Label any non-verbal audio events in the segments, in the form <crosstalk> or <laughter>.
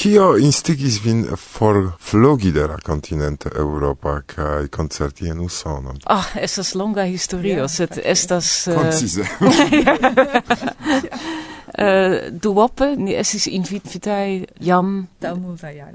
Kio instigis vin for flogi de la continente Europa kai concerti en Usono? Ah, oh, estas longa historio, yeah, sed okay. estas... Uh... Koncize. uh, <laughs> duope, ni esis invitai jam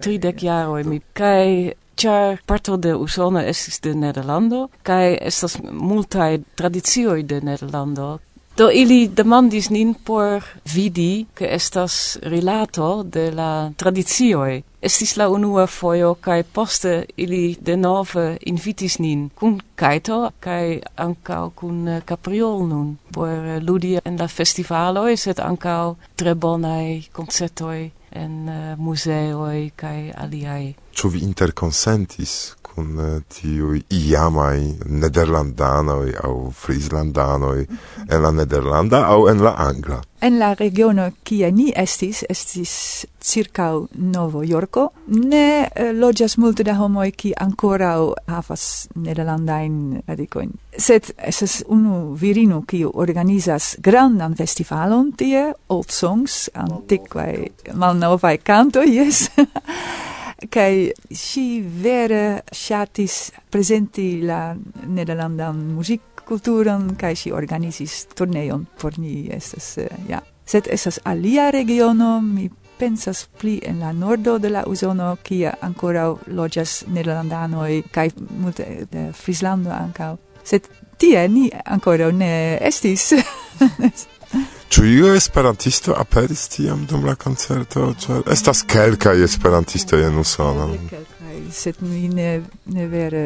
tridec jaroi mi. Kai char parto de Usono esis de Nederlando, kai estas multae tradizioi de Nederlando, Do ili demandis nin por vidi ke estas relato de la tradizioi. Estis la unua fojo kaj poste ili denove invitis nin kun Kaito kaj ankaŭ kun kapriol nun por ludi en la festivaloj, sed ankaŭ tre bonai koncertoj en eh, muzeoj kaj aliaj. Ĉu vi interkonsentis kun eh, tiuj iamaj nederlandanoj au frizlandanoj en la nederlanda au en la angla. En la regiono kie ni estis, estis circa Novo Yorko, ne eh, loĝas multe da homoj ki ankoraŭ havas nederlandajn radikojn. Sed estas unu virino kiu organizas grandan festivalon tie, old songs, antikvaj malnovaj kantoj, yes. <laughs> kai si vere shatis presenti la nederlandan muzikkulturon kai si organizis turneon por ni estas eh, ja. Sed esas alia regiono mi pensas pli en la nordo de la usono kia ancora lojas nederlandanoj kai multe de Frislando ankaŭ. Sed tie ni ancora ne estis. <laughs> Ĉu iu esperantisto aperis tiam dum la koncerto? Ĉar estas kelkaj esperantistoj en Usono. Kelkaj, sed mi ne, ne vere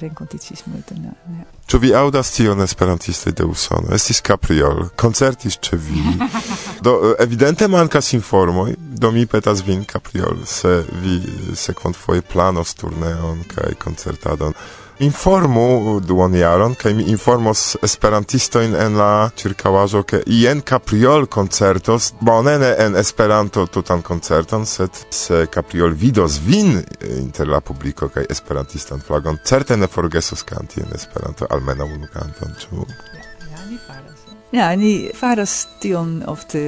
renkontiĝis multe. Ne. Ĉu vi aŭdas tion esperantistoj de Usono? Estis Capriol, koncertis ĉe vi. <laughs> Do eh, evidente mankas informoj, do mi petas vin Capriol, se vi sekvantfoje planos turneon kaj koncertadon informu duonjaron, kaj mi informos esperantistojn en la ĉirkaŭaĵo, ke jen Capriol koncertos, bone ne en Esperanto tutan koncerton, sed se Capriol vidos vin eh, inter la publiko kaj esperantistan flagon, certe ne forgesos kanti en Esperanto almenaŭ unu kanton, ĉu? Ja, ni faras tion ofte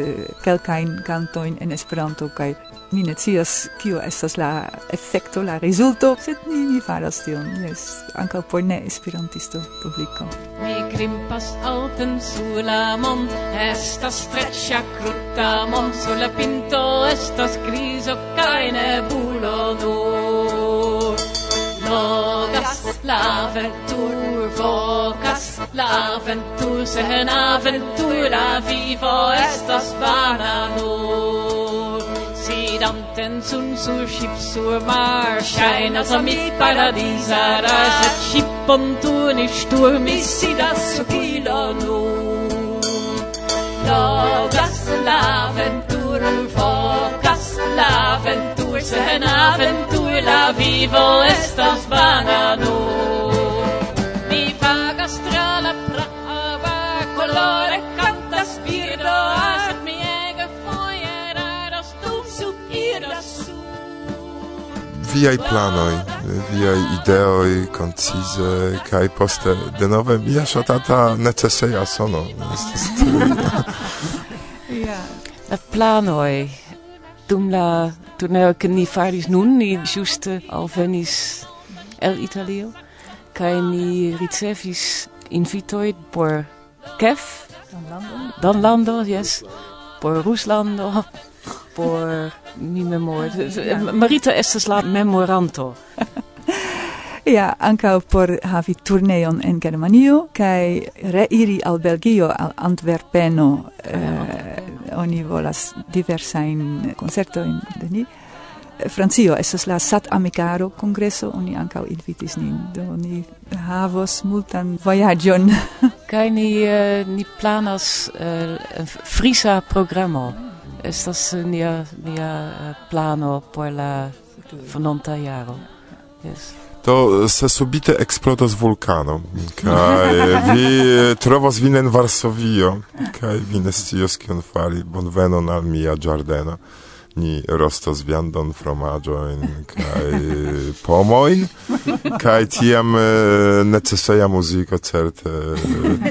kelkajn kantojn en Esperanto kaj Ni ne cias kio estas la efekto, la rezulto, sed ni, ni faras tion, jes, ankaŭ por ne esperantisto publiko. Mi grimpas alten sur la mond, estas streĉa kruta mond, sur la pinto estas grizo kaj nebulo nur. Logas la ventur, vokas la ventur, sen aventura vivo estas banano. Tenzun sul ship sur mar Scheina sa mi paradisa Raset ship on tu ni stur Issi das su kilo nu. Logas l'aventur Focas l'aventur Se en aventur la vivo Estas vana nu. viaj planoj, viaj ideoj, koncize, kaj poste denove mia ŝatata neceseja sono. <laughs> Ja. La planoj dum la turneo ke ni faris nun ni ĝuste alvenis el Italio kaj ni ricevis invitoj por Kef, dan lando, dan lando, yes, por Ruslando, por mi memor. Ah, eh, eh, Marita estas la memoranto. <laughs> Ja, anca por havi turneon en Germanio kai reiri al Belgio, al Antwerpeno. Ah, eh, oni volas diversajn koncertojn de ni. Francio estas la Sat Amicaro congreso, oni anca invitis nin, do ni havos multan voyagion. kai ni, uh, ni planas uh, frisa programo. Ah estas nia nia eh, plano por la venonta jaro. Yes. To eh, se subite eksplodos vulkano kaj vi eh, trovos vin en Varsovio kaj vi ne scios kion fari bonvenon al mia ĝardeno ni rostos viandon, fromagioin, kai <laughs> pomoin, kai tiam neceseja muziko certe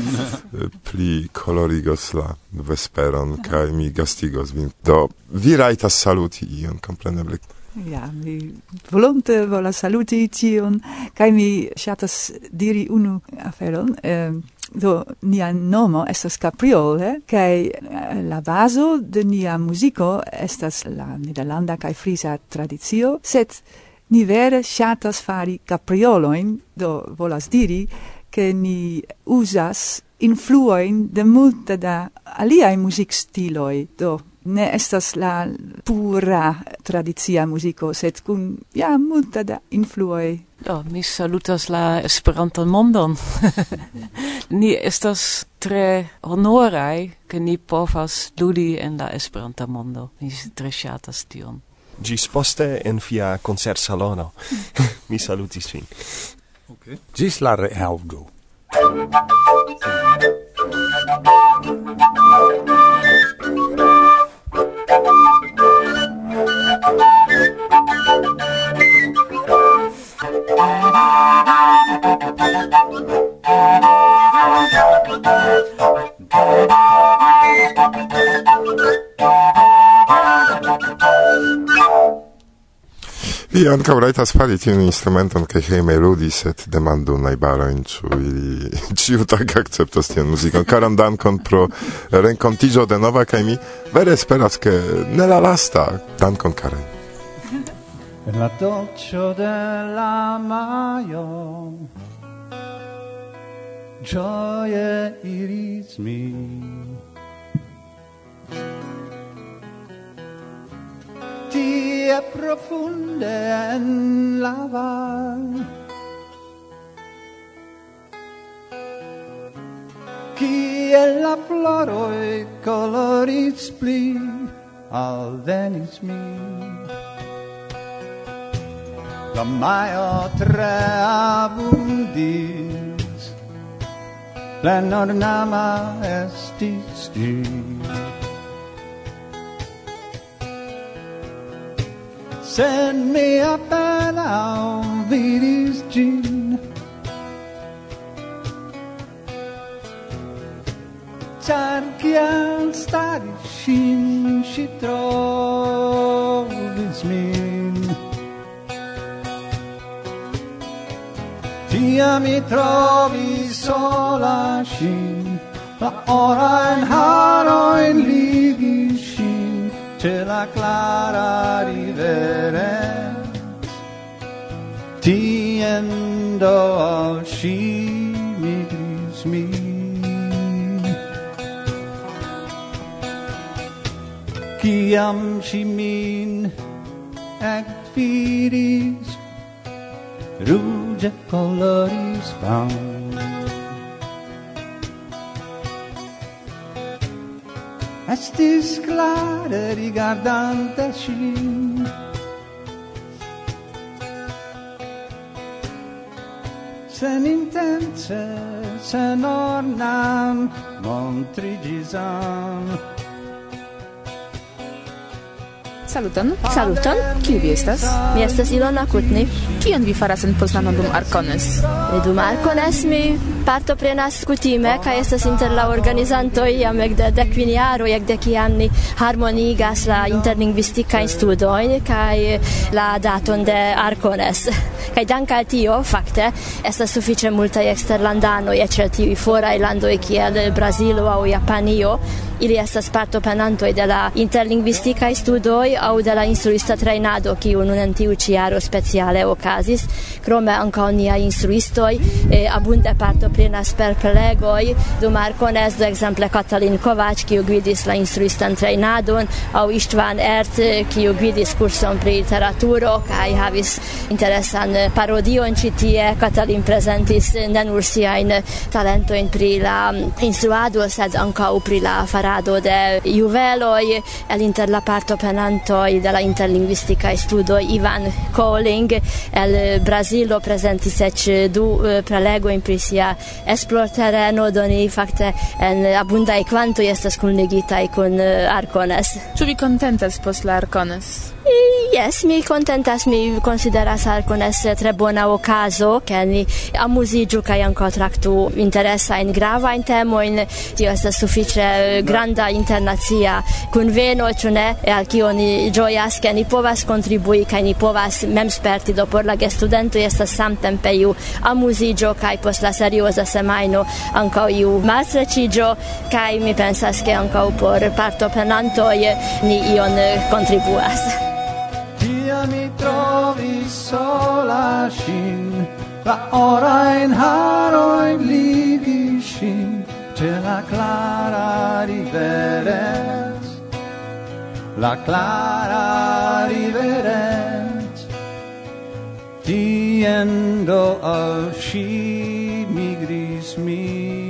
<laughs> pli colorigos la vesperon kai mi gastigos vin. Do vi raitas saluti ion, compreneble, Ja, mi volonte vola saluti tion, kai mi shatas diri unu aferon. Eh, do, nia nomo estas Capriole, kaj eh, la vaso de nia muziko estas la nederlanda kai frisa tradizio, set ni vere shatas fari caprioloin, do volas diri, che ni usas influoin de multe da aliai musikstiloi, do ne estas la pura tradicia muziko, sed kun ja multa da influoj. Do, mi salutas la esperanto mondon. <laughs> ni estas tre honorai ke ni povas ludi en la esperanto mondo. Mi tre ŝatas tion. Gis poste en via concert salono. <laughs> mi salutis vin. Okay. Gis la reaŭdo. I ankaŭ rajtas fari tiun instrumenton kaj hejme ludi, sed demandu najbarojn, ĉu ili <laughs> tak akceptas tiun muzikon. Karan dankon pro renkontiĝo denova kaj mi vere esperas ke ne lasta. Dankon, Karen. en la doccio della maio gioie i ritmi ti profonde en la val chi è la floro e colori spli al venis mi the maja träbundis den ornama estis Send me up and I'll be his gene. Cerchian stare shin si trovis Ia mi trovi sola scin, la ora in haro in ligi scin, c'è la clara rivere, ti endo al scimi grismi. Ciam scimin ec firis, rus, jet colors found Estis clare rigardante cin Sen intense, sen ornam, montri Saluton. Saluton. Kiu vi estas? Mi estas Ilona Kutni. Kion vi faras en Poznano dum Arkones? Dum Arkones mi partoprenas kutime kaj estas inter la organizantoj jam ekde dekvin jaroj ekde kiam ni harmonigas la interlingvistikajn studojn kaj la daton de Arkones. kaj danke al tio fakte estas sufiĉe multaj eksterlandanoj eĉ el tiuj foraj landoj kiel Brazilo aŭ Japanio ili estas partoprenantoj de la interlingvistikaj studoj au de la instruista trainado kiu nun en tiu ĉi jaro speciale okazis. Krome ankaŭ niaj instruistoj e abunde partoprenas per prelegoj. Dum do ekzemple Katalin Kovač kiu gvidis la instruistan trejnadon aŭ István Ert kiu gvidis kurson pri literaturo kaj havis interesan parodion ĉi tie. Katalin prezentis ne nur siajn talentojn pri la instruado sed ankaŭ pri la farado de juveloj. El inter la parto penanto de la interlinguistica studo Ivan Koling el Brazilo presentis ec du eh, prelego in prisia esplor terreno doni fakte en abundai quanto estas kunligitai kun eh, Arcones. Ĉu vi kontentas post la Arcones? Yes, mi contentas, mi consideras alcun esse tre bona ocaso, che ni amusigiu cae anco tractu interessa in grava in temo, in tio estes suffice eh, granda internazia conveno, ciu ne, e al cio ni gioias, che ni povas contribui, cae ni povas mem sperti do por la ge studentui estes samtempe iu amusigio, cae post la seriosa semaino anco iu malstrecigio, cae mi pensas che anco por parto penantoi ni ion contribuas. Mi trovi sola shin, la ora in haroin livi shin, te la clara riveret, la clara riveret, tiendo al mi gris mi.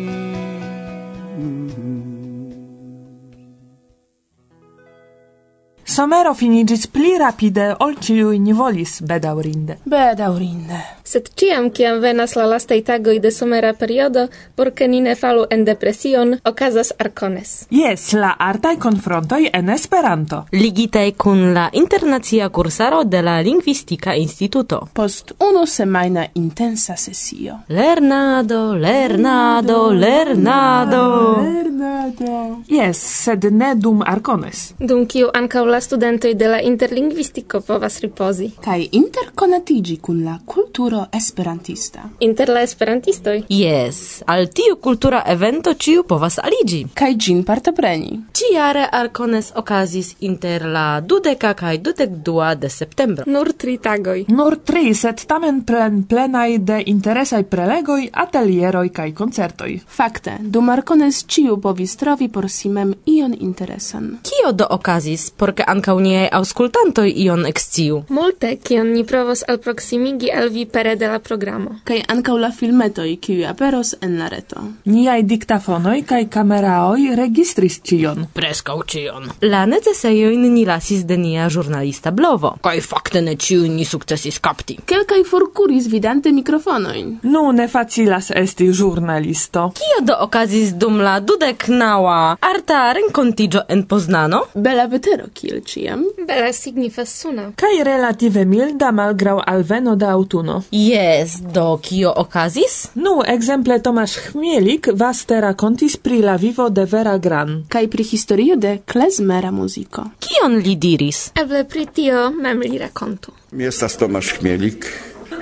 somero finigis pli rapide ol ciui ni volis, bedaurinde. Bedaurinde. Sed ciam, ciam venas la lastei tagoi de somera periodo, porce ni ne falu en depresion, ocasas arcones. Yes, la artai confrontoi en Esperanto. Ligitei cun la internazia cursaro de la Linguistica Instituto. Post unu semaina intensa sesio. Lernado, lernado, lernado. Lernado. Yes, sed ne dum arcones. Dum ciu ancau la studentoj de la interlingvistiko povas ripozi kaj interkonatiĝi kun la kulturo esperantista. Inter la esperantistoj? Jes, al tiu kultura evento ĉiu povas aliĝi kaj ĝin partopreni. Ĉi-jare Arkones okazis inter la dudeka kaj dudek dua de septembro. Nur tri tagoj. Nur tri, sed tamen plen plenaj de interesaj prelegoj, atelieroj kaj koncertoj. Fakte, dum Arkones ĉiu povis trovi por si mem ion interesan. Kio do okazis por ke Ankaul nie auskultanto i ion exciu. Multe, kion ni provos alproksimigi al vi pere de la programo. Kaj ankaŭ la filmetoj, kiu aperos en la reto. Niaj diktafonoj kaj kameraoj registris cion. Preskaŭ cion. La necesejojn ni lasis de nia ĵurnalista blovo. Kaj fakte ne ĉiujn ni sukcesis kapti. Kelkaj forkuris vidante mikrofonojn. Nu, ne facilas esti ĵurnalisto. Kio do okazis dum la dudek naŭa arta renkontiĝo en Poznano? Bela vetero kiel ciam. Bela signifas suna. Kai relative milda malgrau alveno da autuno. Yes, do kio okazis? Nu, exemple Tomasz Chmielik vaste racontis pri la vivo de Vera Gran. Kai pri historio de klezmera muziko. Kion li diris? Eble pri tio mem li rakontu. Mi estas Tomasz Chmielik,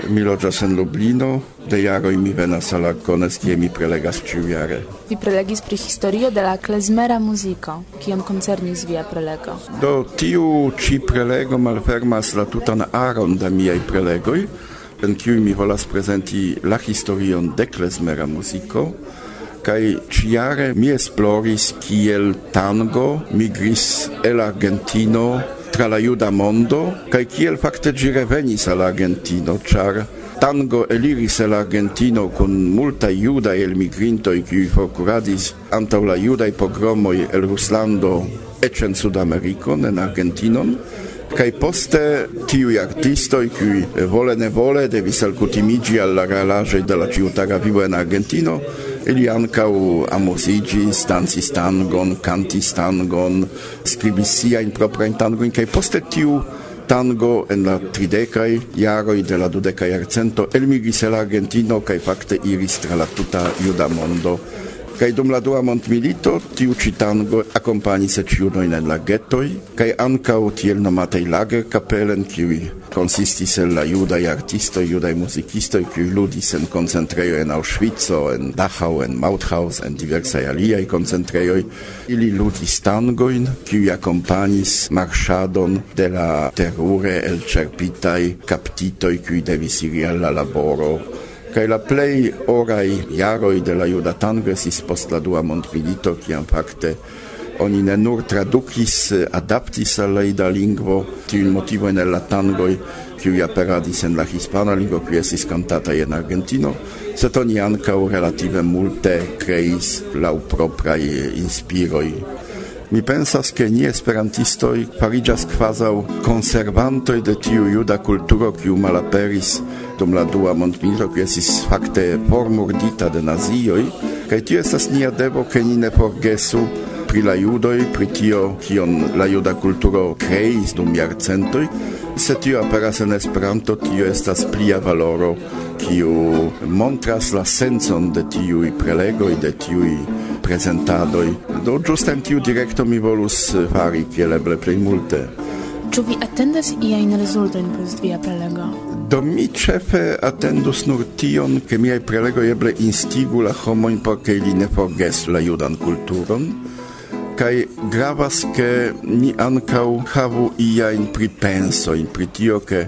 mi loĝas en Lublino, de jaroj mi venas al Arkones, kie mi prelegas ĉiujare. Vi prelegis pri historio de la klezmera muziko, kion koncernis via prelego. Do tiu ĉi prelego malfermas la tutan aron da miaj prelegoj, en kiuj mi volas prezenti la historion de klezmera muziko, kai ciare mi esploris kiel tango migris el Argentino tra la juda mondo, kai kiel fakte ĝi revenis al Argentino, ĉar tango eliris el Argentino kun multaj judaj elmigrintoj kiuj forkuradis antaŭ la judaj pogromoj el Ruslando eĉ en Sudamerikon, en Argentinon, kai poste tiuj artistoj, qui vole nevole devis elkutimiĝi alla la realaĵoj de la ĉiutaga vivo en Argentino, ili ankaŭ amuzigis, dancis tangon, kantis tangon, skribis in proprajn tangojn, kaj poste tiu tango en la tridecai jaroj de la dudecai arcento elmigis el Argentino kaj fakte iris tra la tuta juda mondo. Kaj dum la dua mondmilito tiu ĉi tango akompanis eĉ junojn en la getoj kaj ankaŭ tiel nomataj lager kapelen, kiuj konsistis el la judaj artistoj, judaj muzikistoj, kiuj ludis en concentreio en Aŭŝvico, en Dachau, en Mauthaus, en diversaj aliaj koncentrejoj. Ili ludis tangojn, kiuj akompanis marŝadon de la terure elĉerpitaj kaptitoj, kiuj devis iri al la laboro kaj la plej oraj jaroj de la juda tango estis post la dua mondmilito, kiam fakte oni ne nur tradukis, adaptis al la ida lingvo tiujn motivojn el la tangoj, kiuj aperadis en la hispana lingvo, kiu estis kantataj en Argentino, sed oni ankaŭ relative multe kreis laŭ propraj inspiroj. Mi pensas che ni esperantistoi fariĝas kvazaŭ conservantoi de tiu juda kulturo kiu malaperis dum la dua mondmilito, kiu esis fakte formurdita de nazioj, kaj tio estas nia devo, ke ni ne forgesu pri la judoi, pri tio, kion la juda kulturo kreis dum jarcentoi, Se tio aperas en Esperanto, tio estas plia valoro, kiu montras la sencon de tiui prelegoi, de tiui presentadoi Do giuste in tiu directo mi volus eh, fari kiel eble plej multe. Ču vi atendas iajn rezultojn post via prelego? Do mi cefe attendus nur tion, che miaj prelego eble instigu la homojn por che ili ne forges la judan kulturon, kai gravas ke ni ancau havu ia in pripenso, in pritio ke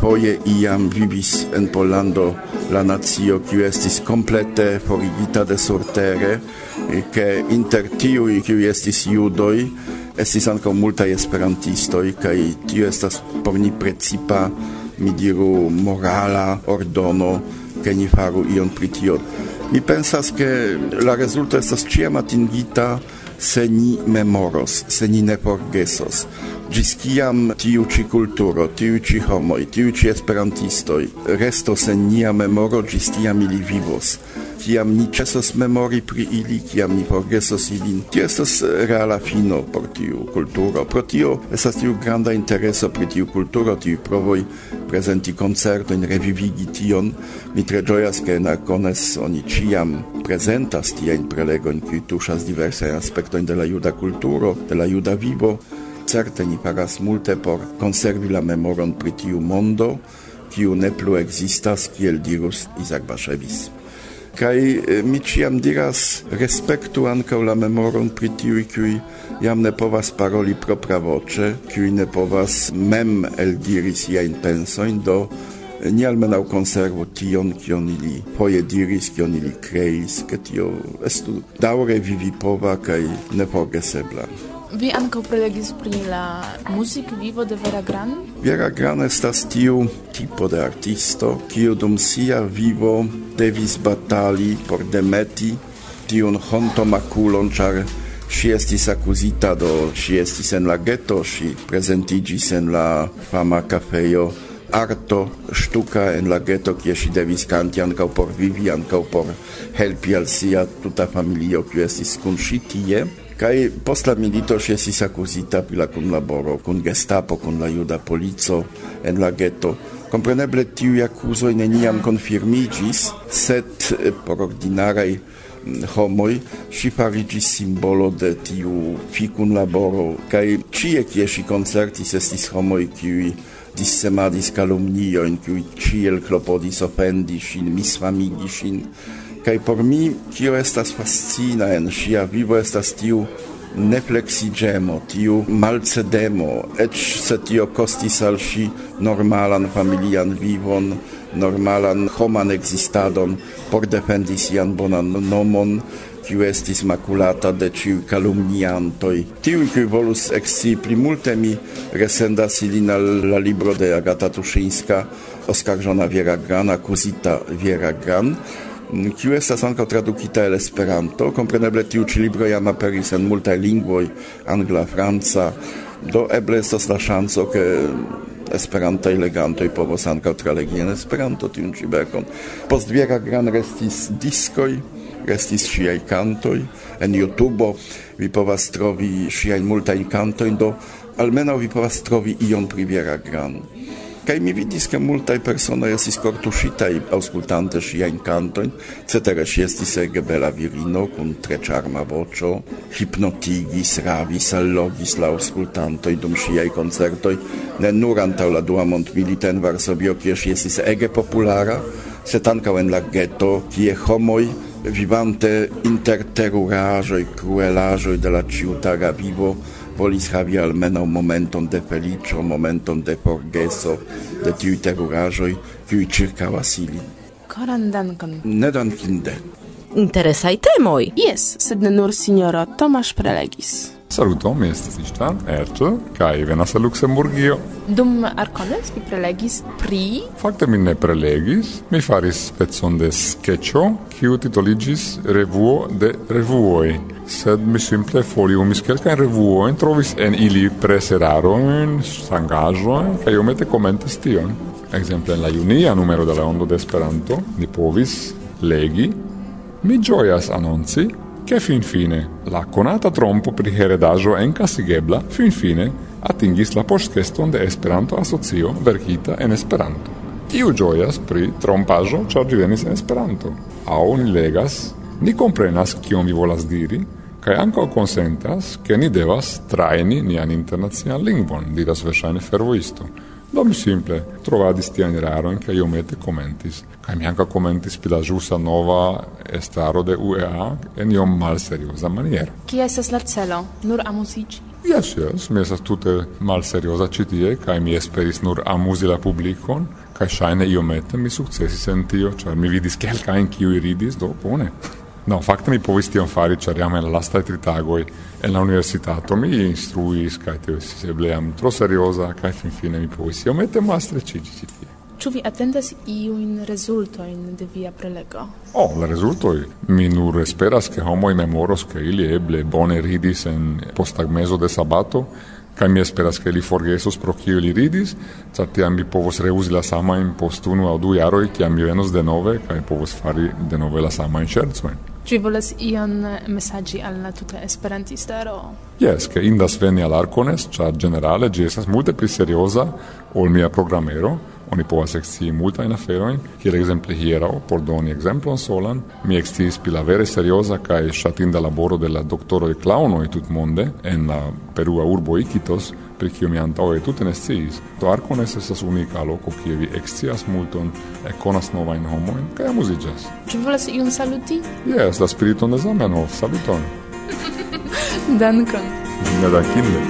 foje iam vivis en Pollando la nazio kiu estis komplete forigita de surtere, ke inter tiuj kiu estis judoj estis ankaŭ multaj esperantistoj kaj tio estas por ni precipa, mi diru, morala ordono, ke ni faru ion pri tio. Mi pensas, ke la rezulto estas ĉiam atingita se ni memoros, se ni ne forgesos. Gis ciam tiu ci culturo, tiu ci homoi, tiu ci esperantistoi, restos en nia memoro gis tiam ili vivos kiam ni cesos memori pri ili, kiam ni forgesos ilin. Tio estas reala fino por tiu kulturo. Pro tio estas tiu granda intereso pri tiu kulturo, tiu provoj prezenti koncertojn, revivigi tion. Mi tre ĝojas, ke en Arkones oni ĉiam prezentas tiajn prelegojn, kiuj tuŝas diversajn aspektojn de la juda kulturo, de la juda vivo. Certe ni pagas multe por konservi la memoron pri tiu mondo, kiu ne plu ekzistas, kiel dirus Isaac Bashevis. Kai eh, mi ciam diras respektu ankaŭ la memoron pri tiuj, kiuj jam ne povas paroli propravoĉe, kiuj ne povas mem eldiri siajn pensojn, do eh, ni almenaŭ konservu tion, kion ili foje diris, kion ili kreis, ke tio estu daŭre vivipova kaj neforgesebla. Vi ankaŭ prelegis pri la muzikvivo de Vera Gran? Vera Gran estas tiu tipo de artisto, kiu dum sia vivo devis batali por demeti tiun hontomakulon, char Si estis accusita do, si estis en la ghetto, si presentigis en la fama cafeio arto stuka en la ghetto kie si devis kanti ankaŭ por vivi ankaŭ por helpi al sia tuta familio kiu estis kun ŝi tie Kai post la milito si estis accusita pri la kunlaboro kun Gestapo kun la juda polico en la ghetto Compreneble tiui accusoi neniam confirmigis, set eh, por ordinaraj mm, homoi si farigis simbolo de tiu fikunlaboro kai cie kie si concertis estis homoi kiuj dissemadis kalumniojn, cui ciel clopodis ofendi ŝin, misfamigi ŝin kai por mi tio estas fascina en ŝia vivo estas tiu neflexigemo, tiu malcedemo, ec se tio costis al si normalan familian vivon, normalan homan existadon por defendi sian bonan nomon, kiu estis makulata de ciu calumniantoi. Tiu, kiu volus exci pli multe, mi resendas ilin al la libro de Agata Tuszyńska, oskarżona Wiera Gran, akuzita Wiera Gran, kiu estas ankaŭ tradukita el Esperanto. Kompreneble tiu ĉi libro jam aperis en multaj lingvoj, angla, franca, do eble estas la ŝanco ke Esperanta i legantoj povos ankaŭ tralegi en Esperanto tiun ĉi verkon. Post Viera Gran restis diskoj, restis ŝiaj kantoj en YouTube. Vi povas trovi ŝiajn multajn kantojn, do almenaŭ vi povas trovi ion pri Viera Gran. Kaj mi vidis, ke multaj personoj estis kortuŝitaj aŭskultante ŝiajn kantojn, cetere ŝi estis ege bela virino kun tre ĉarma voĉo, hipnotigis, ravis, allogis la aŭskultantoj dum ŝiaj koncertoj, ne nur antaŭ la dua mondmilito en Varsovio, kie ŝi estis ege populara, sed ankaŭ en la geto, kie homoj vivante inter teruraĵoj, kruelaĵoj de la ĉiutaga vivo volis havi almenaŭ momenton de feliĉo, momenton de forgeso de tiuj teruraĵoj, kiuj ĉirkaŭas ilin. Koran dankon. Ne dankinde. Interesaj temoj. Jes, sed ne nur sinjoro Tomasz prelegis. Saluto, mi estas Istan Erto, kai venas a Luxemburgio. Dum Arcones vi prelegis pri? Fakte mi ne prelegis, mi faris pezon de sketcho, kiu titoligis Revuo de Revuoi. Sed mi simple foliumis kelkain revuoin, trovis en ili preseraroin, sangajoin, kai omete komentis tion. Exemple, en la junia numero de la Ondo de Esperanto ni povis legi Mi gioias annonci che fin fine la conata trompo pri heredajo en Casigebla fin fine atingis la postceston de Esperanto asocio verkita en Esperanto. Iu gioias pri trompajo char ĝi venis en Esperanto. Aŭ ni legas, ni comprenas kion vi volas diri, kaj anko konsentas, ke ni devas trajni nian internacian lingvon, diras verŝajne fervoisto. Do mi simple trovadis tian eraron kaj iomete commentis kai mi ankaŭ commentis pila la nova estaro de UEA en iom malserioza maniera chi estas la celo? Nur amusici Yes, yes, mi esas tute mal seriosa citie, kaj mi esperis nur amusi la publikon kaj io iomete mi sukcesis en tio, cioè mi vidis kelkajn kiuj ridis, do bone. No, fakte mi povis tion fari, ĉar jam en la lastaj tri tagoj en la universitato mi instruis kaj tio estis eble jam tro serioza kaj finfine mi povis iomete malstreĉiĝi ĉi tie. Ĉu vi atendas iujn rezultojn de via prelego? Oh, la rezultoj mi nur esperas ke homoj memoros ke ili eble bone ridis en posttagmezo de sabato kaj mi esperas ke ili forgesos pro kio ili ridis, ĉar tiam mi povos reuzi la samajn post unu aŭ du jaroj, kiam mi venos denove kaj povos fari denove la samajn ŝercojn. Ci volas ion messaggi alla tuta esperantistaro? Yes, che indas veni al Arcones, cia generale gi esas multe pli seriosa ol mia programmero, oni povas exci multa in aferoin, kiel exemple hierau, por doni exemplon solan, mi eksciis pri la vere seriosa cae shatinda laboro de la doktoroj tut monde, en la perua urbo Iquitos, pri kiu mi antaŭe tute ne sciis. Do Arkones estas unika loko kie vi ekscias multon, ekkonas novajn homojn kaj amuziĝas. Ĉu volas iun saluti? Jes, la spiriton de Zamenhof, saluton. <laughs> Dankon. Nedankinde.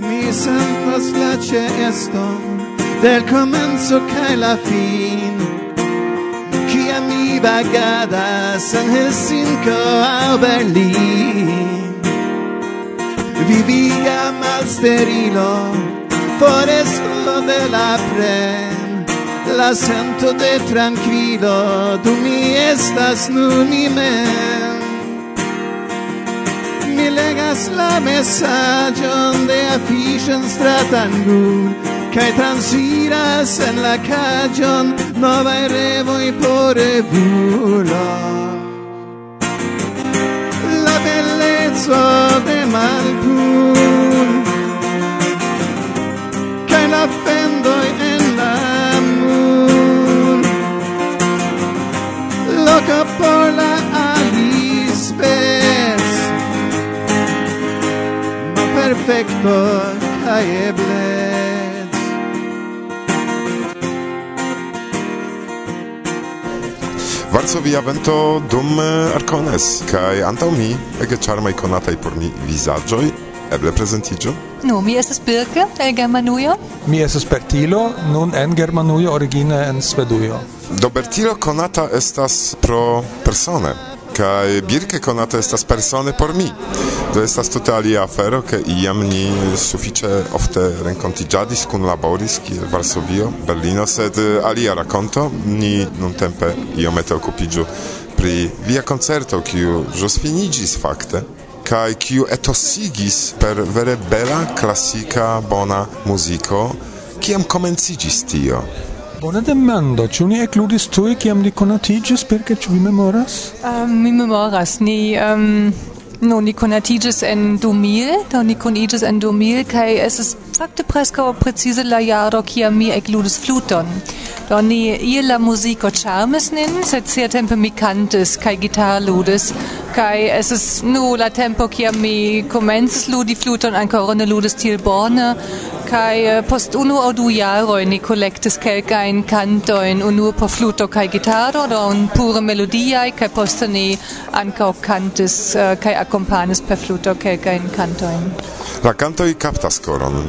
Mi sentas la ĉeeston del komenco kaj la fin Kia mi vagadas en Helsinko aŭ Berlino vivía más sereno, por esto de la pre la sento de tranquilo, tu mi estas nun imem. Mi legas la mesagion de afficion stratangu Kai transiras en la cajon novae revoi por evulo. La bellezza de malpli, rekto kaj eble Varsovia vento dum eh, arcones kai antau mi ege charmai konataj por mi visagioi eble presentigio Nu, mi estes Birke el Germanujo. Mi estes Bertilo, nun en Germanujo, origine en Svedujo. Do Bertilo konata estas pro persone, kai birke konata estas persone por mi. Do estas tute alia afero ke iam ni suficie ofte renkontiĝadis kun laboris kiel Varsovio Berlino sed eh, alia rakonto ni nuntempe iomete okupiĝu pri via concerto, kiu jos finigis fakte kai kiu etosigis per vere bela klasika bona muziko. Kiam komenciĝis tio? Bona demando, ĉu ni ekludis tuj kiam ni konatiĝis, perke ĉu vi memoras? Um, mi memoras, ni... Ehm, um... No, ni konatiĝis en 2000, do ni koniĝis en 2000 kaj estas fakte preskaŭ precize la jaro kiam mi ekludis fluton. Do ni je la muziko ĉarmis nin, sed siatempe mi kantis kaj gitarludis kaj estis nu la tempo kiam mi komencis ludi fluton ancora ne ludis tiel bone, kai eh, post unu au du jaroj ni kolektis kelkajn kantojn unu por fluto kai gitaro do un pure melodia kai post ni ankaŭ kantis eh, kai accompanis per fluto kelkajn kantoin La kantoj captas coron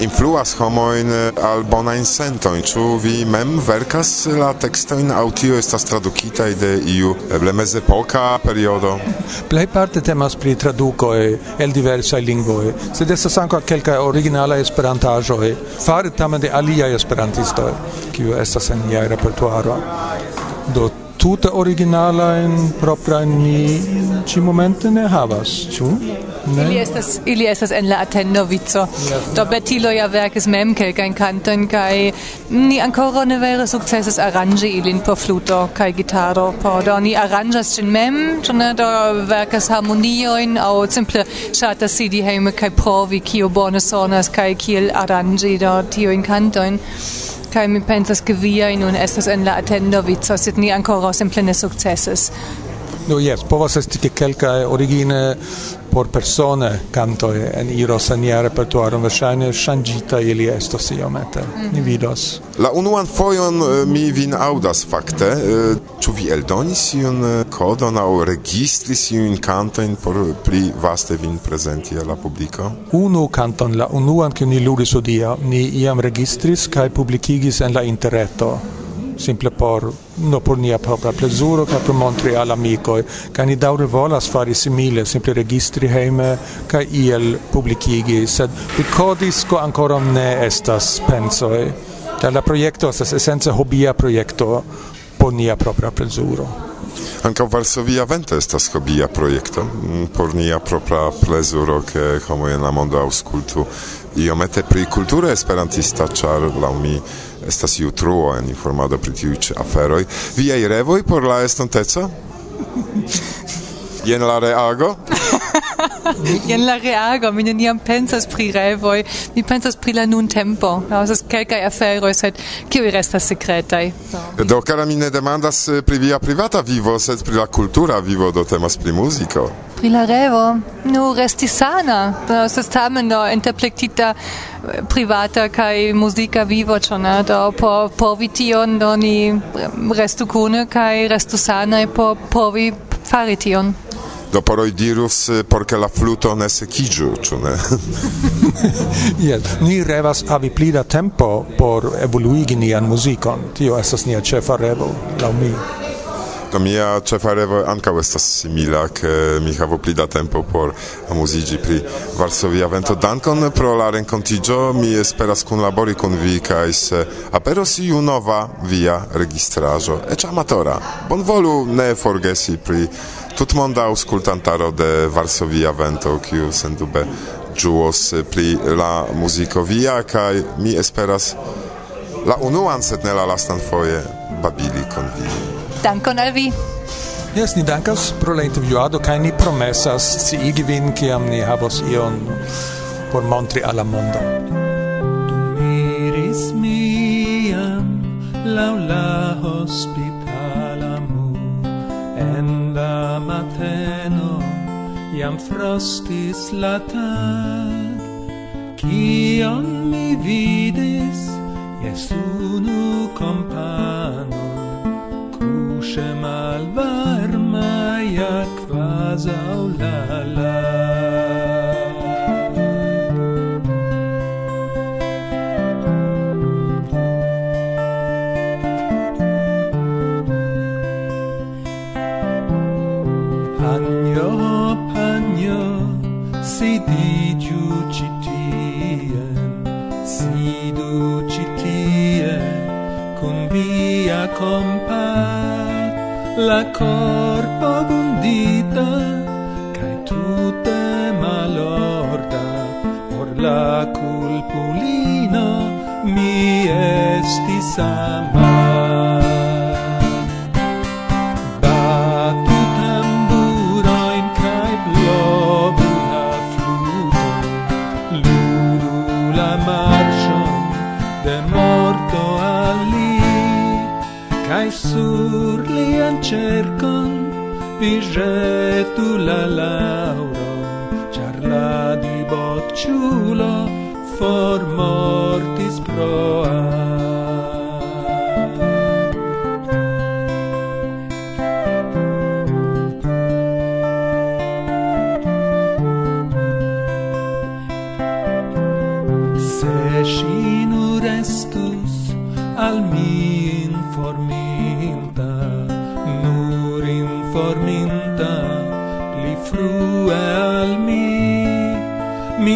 influas homoin eh, al bonain sentoin. Ĉu vi mem verkas la tekstojn in tio estas tradukita de iu eble mezepoka periodo? Plejparte temas pri tradukoj el diversaj lingvoj, sed estas ankaŭ kelkaj esperantajo e fare tamen de alia esperantisto kiu estas en nia repertuaro. Do tuta originala in propria ni ci momente ne havas, ĉu? Ne? Ili estas ili estas en la atendo vico. Yes, Do betilo ja verkis mem kelkajn kantojn kaj ni ankoraŭ ne vere sukcesis aranĝi ilin por fluto kaj gitaro. Por do ni aranĝas ĝin mem, ĉu ne do verkas harmoniojn aŭ simple ŝatas sidi hejme kaj provi kio bone sonas kaj kiel aranĝi do tiujn kantojn. Kaj mi pensas ke viaj nun estas en la atendo vico, sed ni ankoraŭ simple ne sukcesis. No, yes, povas esti ke kelka origine por persone canto en iro sania repertuaro verŝajne ŝanĝita ili estos iomete. Mm -hmm. Ni vidos. La unuan fojon eh, mi vin aŭdas fakte, eh, ĉu vi eldonis iun eh, kodon aŭ registris iun kantojn por pli vaste vin prezenti al la publiko? Unu kanton, la unuan kiun ni ludis hodiaŭ, ni iam registris kaj publikigis en la interreto simple por no por nia propria plezuro kaj por montri al amikoj kaj ni daŭre volas fari simile simple registri hejme kaj iel publikigi sed kodisko ankoraŭ ne estas pensoj kaj la projekto estas esence hobia projekto por nia propria plezuro. Anca Varsovia Vento estas hobia projekto mm, por nia propra plezuro ke homo en la mondo aŭskultu iomete pri kulturo esperantista char la mi estas iu truo en informado pri tiu ĉi aferoj. Viaj revoj por la estonteco? <laughs> Jen la reago? <laughs> Jen la reago, mi neniam pensas pri revoj, mi pensas pri la nun tempo. Estas kelkaj aferoj, sed kiuj restas sekretaj. Do kara mi ne demandas eh, pri via privata vivo, sed pri la kultura vivo do temas pri muziko. Pri la revo, nu resti sana. Estas tamen do interplektita eh, privata kaj muzika vivo, ĉu ne? Do por povi tion do ni eh, restu kune kaj restu sana, por povi fari tion do poroj dirus eh, por ke la fluto ne sekiĝu ĉu ne? <laughs> Jes ni revas havi pli da tempo por evoluigi nian muzikon. Tio estas nia ĉefa revo laŭ mi. Do mia ĉefa revo ankaŭ estas simila, ke mi havu pli da tempo por amuziĝi pri Varsovia vento. Dankon pro la renkontiĝo, mi esperas kunlabori kun vi kaj se aperos iu nova via registraĵo, eĉ amatora. Bonvolu ne forgesi pri tutmonda aŭskultantaro de Varsovia vento, kiu sendube ĝuos pri la muziko via kaj mi esperas la unuan sed ne la lastan foje babili kun vi. Dankon al vi. Yes, ni dankas pro la intervjuado kaj ni promesas sciigi vin kiam ni havos ion por montri al la mondo. Tu miris miam laŭ la hospitala en la mateno jam frostis la tag kion mi vidis jes unu kompano השם על ברמיה כבזה וללה compare. la corpo bondita cae tutte malorda. Por la culpulino mi estis ama. Batu tamburoin cae blobu la fluton lulu la marcion de morto ali cae sur cercon vi jetu la lauro char la di bocciulo formortis proa.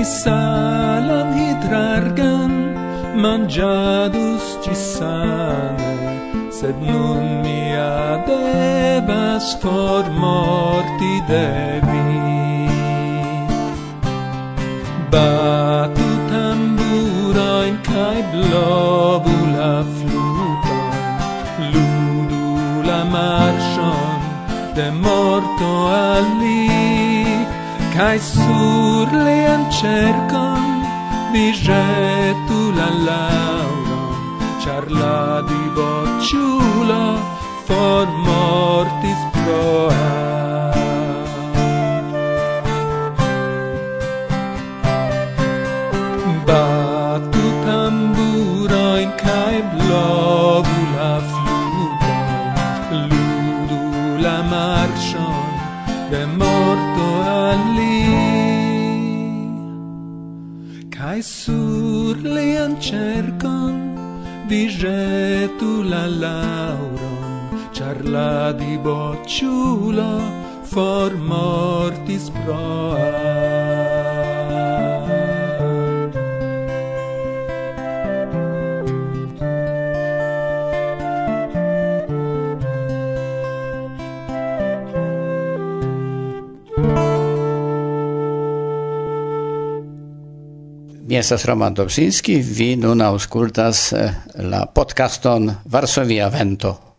salam hidrargan mangiadus ci sane sed nun mia devas for morti devi. Batu tambura in kai blobu la fluta ludu la marchon de morto ali Kai sur le ancercon mi jetu la laura Char la di bocciulo for mortis proa. sur lian cercon vi jetu la lauron char la diboculo for mortis proa. estas Roman Dobzinski, vi nun auscultas eh, la podcaston Varsovia Vento.